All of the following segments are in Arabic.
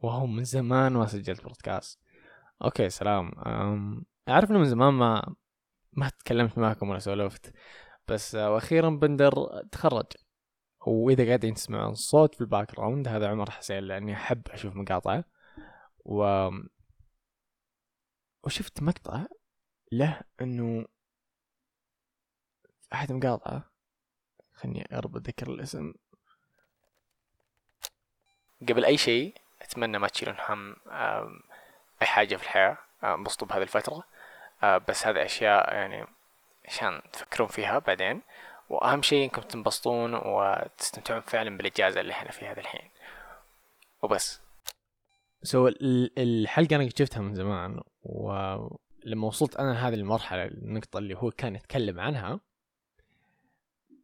وهو من زمان ما سجلت بودكاست. okay سلام. أعرف إنه من زمان ما ما تكلمت معكم ولا سولفت. بس آه، وأخيرا بندر تخرج. وإذا قاعدين تسمعون صوت في ال background هذا عمر حسين لأني أحب أشوف مقاطعه. و وشفت مقطع له إنه أحد مقاطعه. خلني أربط ذكر الاسم. قبل أي شيء أتمنى ما تشيلون هم أي حاجة في الحياة انبسطوا بهذه الفترة. آه، بس هذه أشياء يعني عشان تفكرون فيها بعدين. وأهم شيء إنكم تنبسطون وتستمتعون فعلا بالإجازة اللي إحنا فيها الحين. وبس. سو so, الحلقة أنا شفتها من زمان ولما وصلت أنا هذه المرحلة النقطة اللي هو كان يتكلم عنها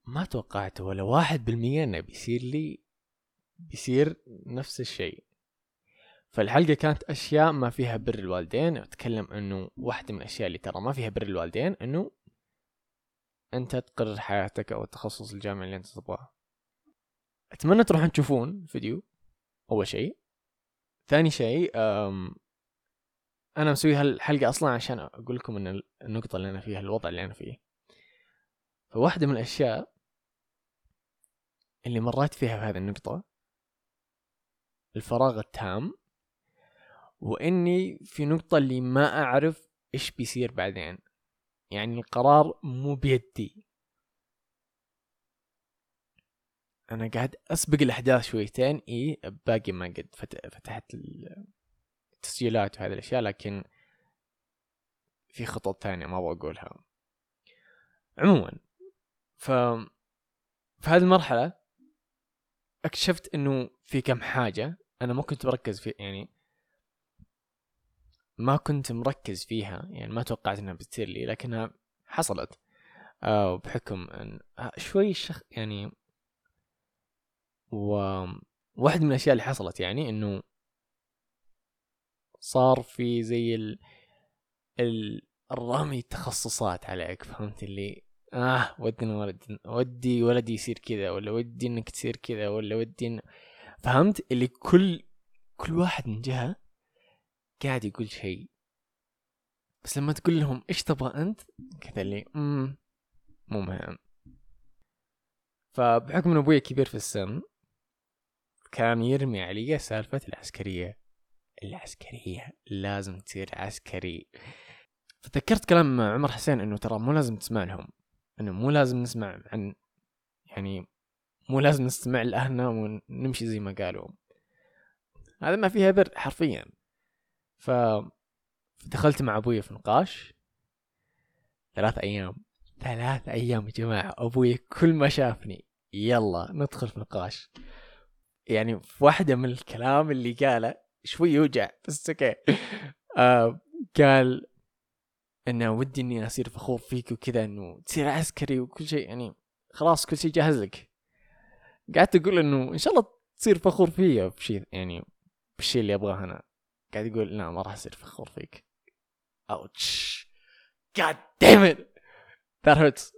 ما توقعت ولا واحد بالمية إنه بيصير لي بيصير نفس الشيء. فالحلقة كانت أشياء ما فيها بر الوالدين أتكلم أنه واحدة من الأشياء اللي ترى ما فيها بر الوالدين أنه أنت تقرر حياتك أو التخصص الجامعي اللي أنت تبغاه أتمنى تروحون تشوفون فيديو أول شيء. ثاني شيء أنا مسوي هالحلقة أصلا عشان أقول لكم أن النقطة اللي أنا فيها الوضع اللي أنا فيه. فواحدة من الأشياء اللي مريت فيها في هذه النقطة الفراغ التام. وإني في نقطة اللي ما أعرف إيش بيصير بعدين. يعني القرار مو بيدي. أنا قاعد أسبق الأحداث شويتين إي باقي ما قد فتحت التسجيلات وهذه الأشياء لكن في خطط تانية ما أبغى أقولها. عموما ف في هذه المرحلة اكتشفت إنه في كم حاجة أنا ما كنت بركز في يعني ما كنت مركز فيها يعني ما توقعت إنها بتصير لي لكنها حصلت. آه بحكم إن آه، شوي شخ يعني و واحد من الأشياء اللي حصلت يعني إنه صار في زي ال... ال... الرمي تخصصات عليك فهمت اللي آه ودي ولد ودي ولدي يصير كذا ولا ودي إنك تصير كذا ولا ودي إن... فهمت اللي كل كل واحد من جهة قاعد يقول شيء. بس لما تقول لهم إيش تبغى أنت؟ كذا اللي أمم مو مهم. فبحكم إن أبوي كبير في السن كان يرمي علي سالفة العسكرية. العسكرية لازم تصير عسكري. فتذكرت كلام عمر حسين إنه ترى مو لازم تسمع لهم. إنه مو لازم نسمع عن يعني مو لازم نستمع لأهلنا ونمشي زي ما قالوا. هذا ما فيها بر حرفيا. ف دخلت مع أبوي في نقاش. ثلاث أيام. ثلاث أيام يا جماعة. أبوي كل ما شافني يلا ندخل في نقاش. يعني في واحدة من الكلام اللي قاله شوي يوجع بس أوكي آه قال إنه ودي إني أصير فخور فيك وكذا إنه تصير عسكري وكل شيء يعني خلاص كل شيء جاهز لك. قعدت أقول إنه إن شاء الله تصير فخور فيا بشيء يعني بالشيء اللي أبغاه أنا. قاعد يقول لا ما راح اصير فخور فيك. أوتش. God that hurts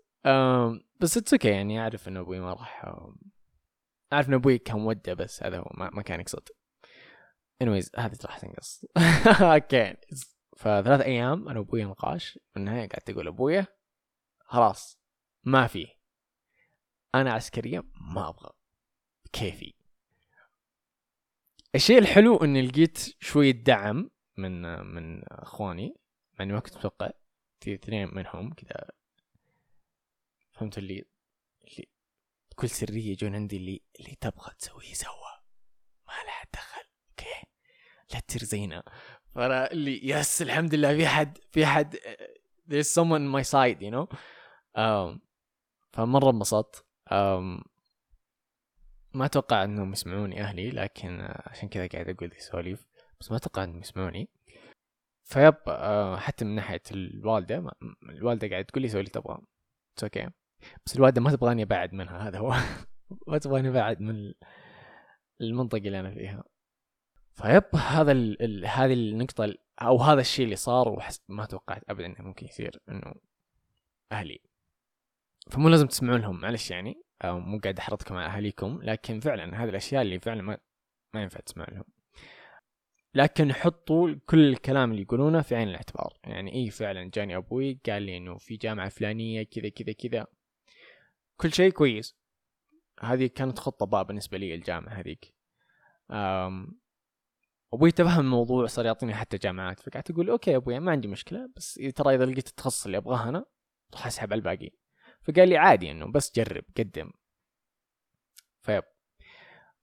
بس it's okay يعني أعرف إن أبوي ما راح أعرف إن أبوي كان وده بس هذا هو ما, ما كان يقصد. anyways هذه راح تنقص. okay فثلاث أيام أنا وأبوي نقاش. في النهاية قعدت أقول ابويا خلاص ما في. أنا عسكرية ما أبغى. كيفي. الشيء الحلو اني لقيت شوية دعم من من أخواني مع اني ما كنت متوقع. في اثنين منهم كذا. فهمت اللي اللي بكل سرية جون عندي اللي اللي تبغى تسويه سوا. ما لها دخل. okay؟ لا تصير زينا. فأنا اللي yes الحمد لله. في حد في حد there's someone on my side you know um, فمرة انبسطت. um, ما أتوقع إنهم يسمعوني أهلي لكن عشان كذا قاعد أقول ذي سواليف بس ما أتوقع إنهم يسمعوني. فيب آه، حتى من ناحية الوالدة الوالدة قاعد تقول لي سوي اللي تبغاه. okay بس الوالدة ما تبغاني أبعد منها هذا هو. ما تبغاني أبعد من المنطقة اللي أنا فيها. فيب هذا ال ال هذه النقطة أو هذا الشيء اللي صار وحس ما توقعت ابدا إنه ممكن يصير إنه أهلي. فمو لازم تسمعون لهم معلش يعني. أو مو قاعد أحرضكم على أهاليكم لكن فعلا هذه الأشياء اللي فعلا ما ما ينفع تسمع لهم. لكن حطوا كل الكلام اللي يقولونه في عين الاعتبار. يعني اي فعلا جاني أبوي قال لي إنه في جامعة فلانية كذا كذا كذا. كل شيء كويس. هذه كانت خطة باء بالنسبة لي الجامعة هذيك. أبوي تفهم الموضوع صار يعطيني حتى جامعات. فقعدت أقول أوكي يا أبوي ما عندي مشكلة بس ترى إذا لقيت التخصص اللي أبغاه أنا راح أسحب على الباقي. فقال لي عادي إنه بس جرب قدم. فيب.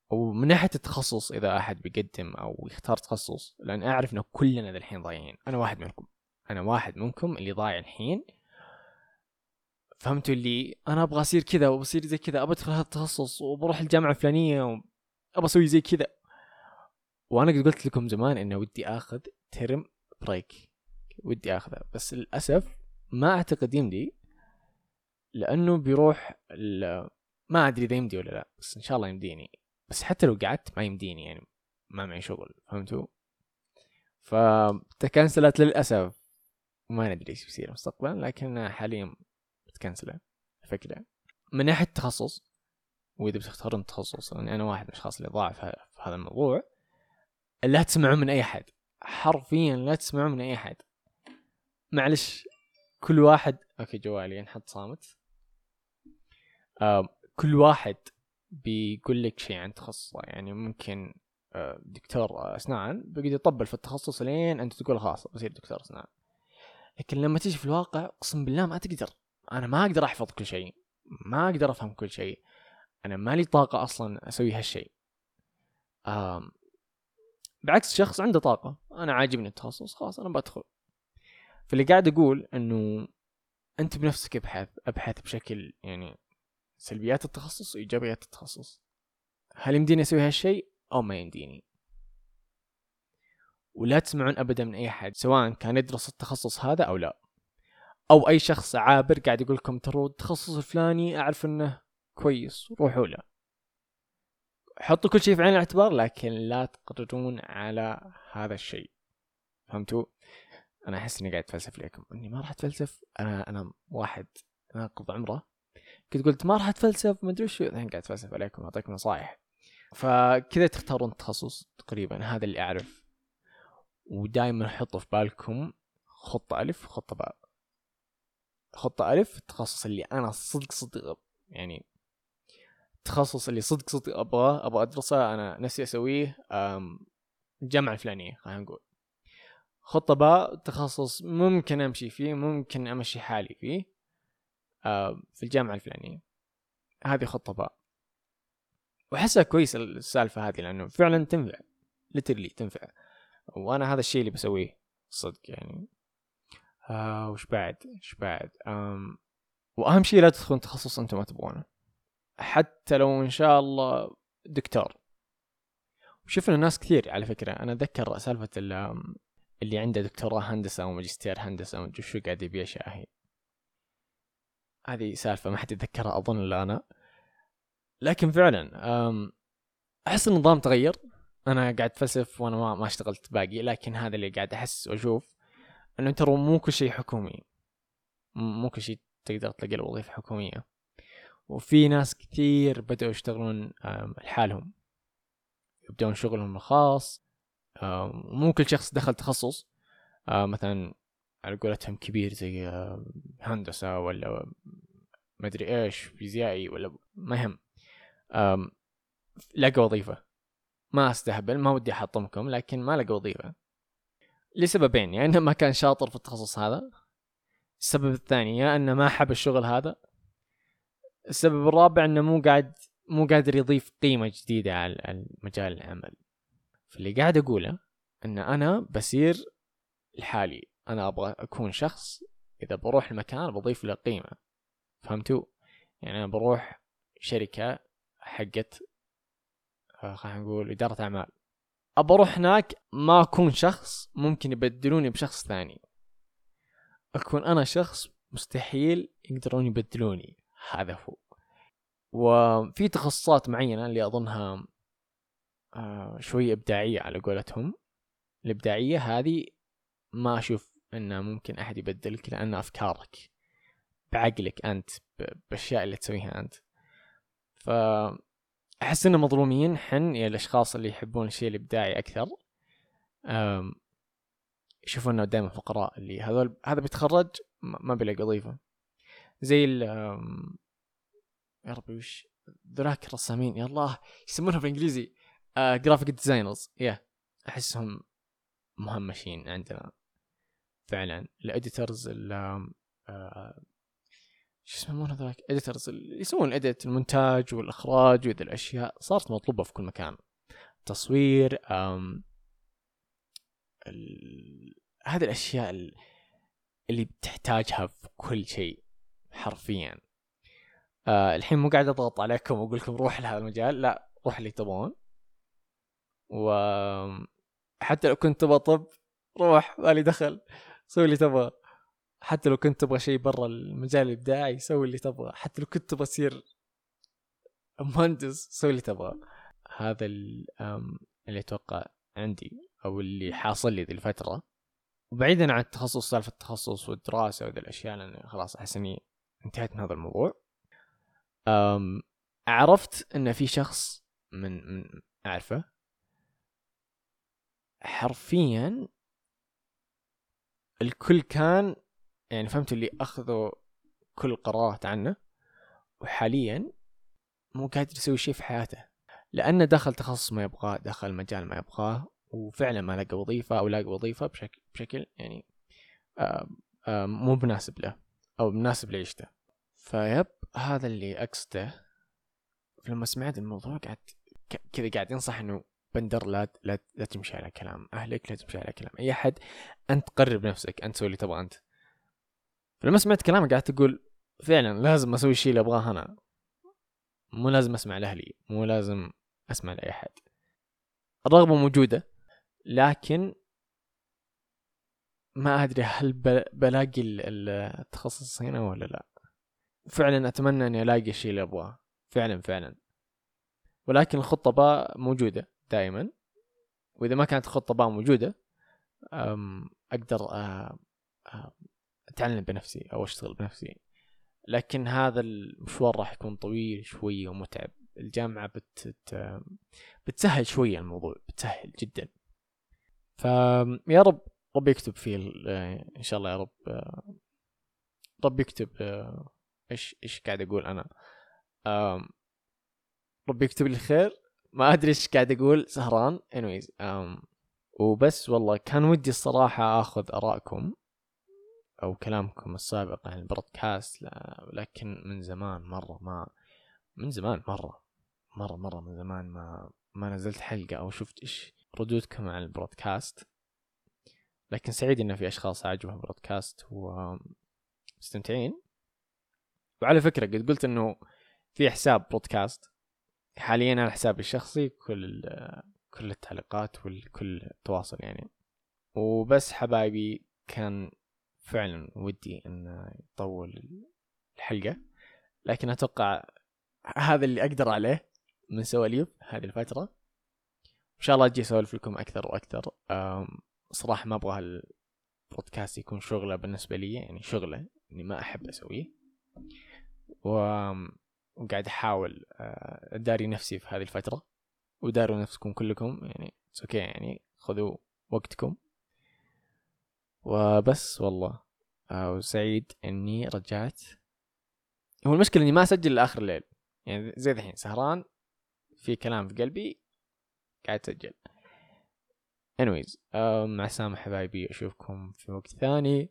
ومن ناحية التخصص إذا أحد بيقدم أو يختار تخصص لأن أعرف إنه كلنا الحين ضايعين. أنا واحد منكم. أنا واحد منكم اللي ضايع الحين. فهمتوا اللي أنا أبغى أصير كذا وبصير زي كذا ابى أدخل هذا التخصص وبروح الجامعة الفلانية وابى أسوي زي كذا. وأنا قد قلت لكم زمان إنه ودي آخذ ترم بريك ودي اخذه بس للأسف ما أعتقد يمدي لأنه بيروح ما أدري إذا يمدي ولا لا بس إن شاء الله يمديني. بس حتى لو قعدت ما يمديني يعني ما معي شغل فهمتوا؟ فتكنسلت للأسف. ما ندري إيش بيصير مستقبلا لكن حاليا بتكنسله الفكرة من ناحية التخصص وإذا بتختارون تخصص يعني أنا واحد من الأشخاص اللي ضاع في هذا الموضوع لا تسمعون من أي أحد. حرفيا لا تسمعون من أي أحد. معلش كل واحد أوكي جوالي نحط صامت. كل واحد بيقول لك شيء عن تخصصه. يعني ممكن آه دكتور أسنان بيقعد يطبل في التخصص لين أنت تقول خلاص بصير دكتور أسنان. لكن لما تيجي في الواقع أقسم بالله ما تقدر. أنا ما أقدر أحفظ كل شيء. ما أقدر أفهم كل شيء. أنا مالي طاقة أصلا أسوي هالشيء. بعكس شخص عنده طاقة. أنا عاجبني التخصص خلاص أنا بدخل. فاللي قاعد أقول إنه أنت بنفسك أبحث أبحث بشكل يعني سلبيات التخصص وايجابيات التخصص. هل يمديني أسوي هالشيء؟ أو ما يمديني. ولا تسمعون ابدا من أي أحد سواء كان يدرس التخصص هذا أو لا. أو أي شخص عابر قاعد يقول لكم ترى التخصص الفلاني أعرف إنه كويس روحوا له. حطوا كل شيء في عين الاعتبار لكن لا تقررون على هذا الشيء. فهمتوا؟ أنا أحس إني قاعد أتفلسف لكم. إني ما راح أتفلسف. أنا أنا واحد ناقض عمره. كنت قلت ما راح اتفلسف ما أدري شو الحين قاعد اتفلسف عليكم أعطيكم نصائح فكذا تختارون التخصص تقريبا هذا اللي أعرف. ودائما حطوا في بالكم خطة ألف وخطة باء. خطة ألف التخصص اللي أنا صدق صدق يعني التخصص اللي صدق صدق أبغاه أبغى أدرسه أنا نفسي أسويه الجامعة الفلانية خلينا نقول. خطة باء تخصص ممكن أمشي فيه ممكن أمشي حالي فيه. في الجامعة الفلانية. هذه خطة باء وأحسها كويسة السالفة هذه لأنه فعلا تنفع. ليترلي تنفع. وأنا هذا الشيء اللي بسويه. صدق يعني. آه وش بعد؟ وش بعد؟ آم وأهم شيء لا تدخلون تخصص أنتم ما تبغونه. حتى لو إن شاء الله دكتور. وشفنا ناس كثير على فكرة. أنا أتذكر سالفة اللي عنده دكتوراه هندسة أو ماجستير هندسة أو شو قاعد يبيع شاهي. هذه سالفة ما حد يتذكرها أظن إلا أنا. لكن فعلا أحس النظام تغير. أنا قاعد أتفلسف وأنا ما, ما اشتغلت باقي لكن هذا اللي قاعد أحس وأشوف أنه ترى مو كل شيء حكومي. مو كل شيء تقدر تلاقي له وظيفة حكومية. وفي ناس كثير بدأوا يشتغلون لحالهم. يبدون شغلهم الخاص. مو كل شخص دخل تخصص. مثلا على قولتهم كبير زي هندسة ولا مدري إيش فيزيائي ولا ما يهم لقى وظيفة. ما أستهبل ما ودي أحطمكم لكن ما لقى وظيفة. لسببين يا إنه ما كان شاطر في التخصص هذا. السبب الثاني يا إنه ما حب الشغل هذا. السبب الرابع إنه مو قاعد مو قادر يضيف قيمة جديدة على مجال العمل. فاللي قاعد أقوله إن أنا بصير لحالي. أنا أبغى أكون شخص إذا بروح المكان بضيف له قيمة. فهمتوا؟ يعني أنا بروح شركة حقت آه، خلينا نقول إدارة أعمال. أبى أروح هناك ما أكون شخص ممكن يبدلوني بشخص ثاني. أكون أنا شخص مستحيل يقدرون يبدلوني. هذا هو. وفي تخصصات معينة اللي أظنها آه، شوية إبداعية على قولتهم. الإبداعية هذه ما أشوف أنه ممكن أحد يبدلك لأن أفكارك بعقلك أنت بالأشياء اللي تسويها أنت. فأحس إنه مظلومين حن يا الأشخاص اللي يحبون الشيء الإبداعي أكثر. أم، يشوفونه دائما فقراء اللي هذول هذا بيتخرج ما بيلاقي وظيفة. زي ال يا ربي وش؟ ذولاك الرسامين يا الله يسمونها بالإنجليزي graphic designers يا أحسهم مهمشين عندنا. فعلا. ال editors شو يسمون هذاك editors اللي يسوون ال edit المونتاج والإخراج وذي الأشياء. صارت مطلوبة في كل مكان. تصوير أم ال... هذه الأشياء ال- اللي بتحتاجها في كل شيء حرفيا. آه الحين مو قاعد أضغط عليكم وأقول لكم روح لهذا المجال. لا روح اللي تبغون. و حتى لو كنت تبغى طب روح مالي دخل. سوي اللي تبغى. حتى لو كنت تبغى شيء برا المجال الإبداعي سوي اللي تبغى. حتى لو كنت تبغى تصير مهندس سوي اللي تبغى. هذا اللي أتوقع عندي أو اللي حاصل لي ذي الفترة. وبعيدا عن التخصص سالفة التخصص والدراسة وذي الأشياء لأن خلاص أحس إني انتهيت من هذا الموضوع. أم عرفت إن في شخص من من أعرفه. حرفيا الكل كان يعني فهمت اللي أخذوا كل القرارات عنه وحاليا مو قادر يسوي شيء في حياته. لأنه دخل تخصص ما يبغاه دخل مجال ما يبغاه وفعلا ما لقى وظيفة أو لاقى وظيفة بشكل بشكل يعني آم، آم، مو مناسب له أو مناسب لعيشته. فيب هذا اللي أقصده. لما سمعت الموضوع قعدت كذا قاعد ينصح إنه بندر لا لا, لا تمشي على كلام أهلك لا تمشي على كلام أي أحد. أنت قرر بنفسك أنت سوي اللي تبغى أنت. فلما سمعت كلامه قعدت أقول فعلا لازم أسوي الشيء اللي أبغاه أنا. مو لازم أسمع لأهلي مو لازم أسمع لأي أحد. الرغبة موجودة لكن ما أدري هل بلاقي ال- ال- التخصص هنا ولا لا. فعلا أتمنى إني ألاقي الشيء اللي أبغاه. فعلا فعلا. ولكن الخطة باء موجودة. دائما وإذا ما كانت الخطه باء موجودة أقدر أ- أ- أتعلم بنفسي أو أشتغل بنفسي. لكن هذا المشوار راح يكون طويل شوي ومتعب. الجامعة بت... بتسهل شوية الموضوع بتسهل جدا. فيا رب رب يكتب فيه ال- إن شاء الله يا رب آه، رب يكتب آه، إيش إيش قاعد أقول أنا؟ رب يكتب لي الخير. ما أدري إيش قاعد أقول سهران. Anyways آم، وبس والله كان ودي الصراحة آخذ آرائكم أو كلامكم السابق عن البودكاست لا- لكن من زمان مرة ما من زمان مرة مرة مرة من زمان ما ما نزلت حلقة أو شفت إيش ردودكم عن البودكاست لكن سعيد إنه في أشخاص عجبهم البودكاست ومستمتعين وعلى فكرة قد قلت إنه في حساب بودكاست. حاليا على حسابي الشخصي كل كل التعليقات وكل التواصل يعني. وبس حبايبي كان فعلا ودي إن يطول الحلقة. لكن أتوقع هذا اللي أقدر عليه من سواليف هذه الفترة. إن شاء الله أجي أسولف لكم أكثر وأكثر. أم، صراحة ما أبغى البودكاست يكون شغلة بالنسبة لي يعني شغلة إني ما أحب أسويه. و... وقاعد أحاول آه، أداري نفسي في هذه الفترة. وداروا نفسكم كلكم يعني أوكي يعني خذوا وقتكم. وبس والله. آه، وسعيد إني رجعت. هو المشكلة إني ما أسجل لآخر الليل. يعني زي الحين سهران في كلام في قلبي قاعد أسجل. Anyways آه، مع السلامة حبايبي أشوفكم في وقت ثاني.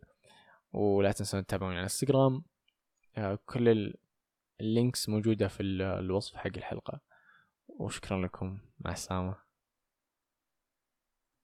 ولا تنسون تتابعوني على انستغرام آه، كل اللينكس موجودة في ال- الوصف حق الحلقة. وشكرا لكم. مع السلامة.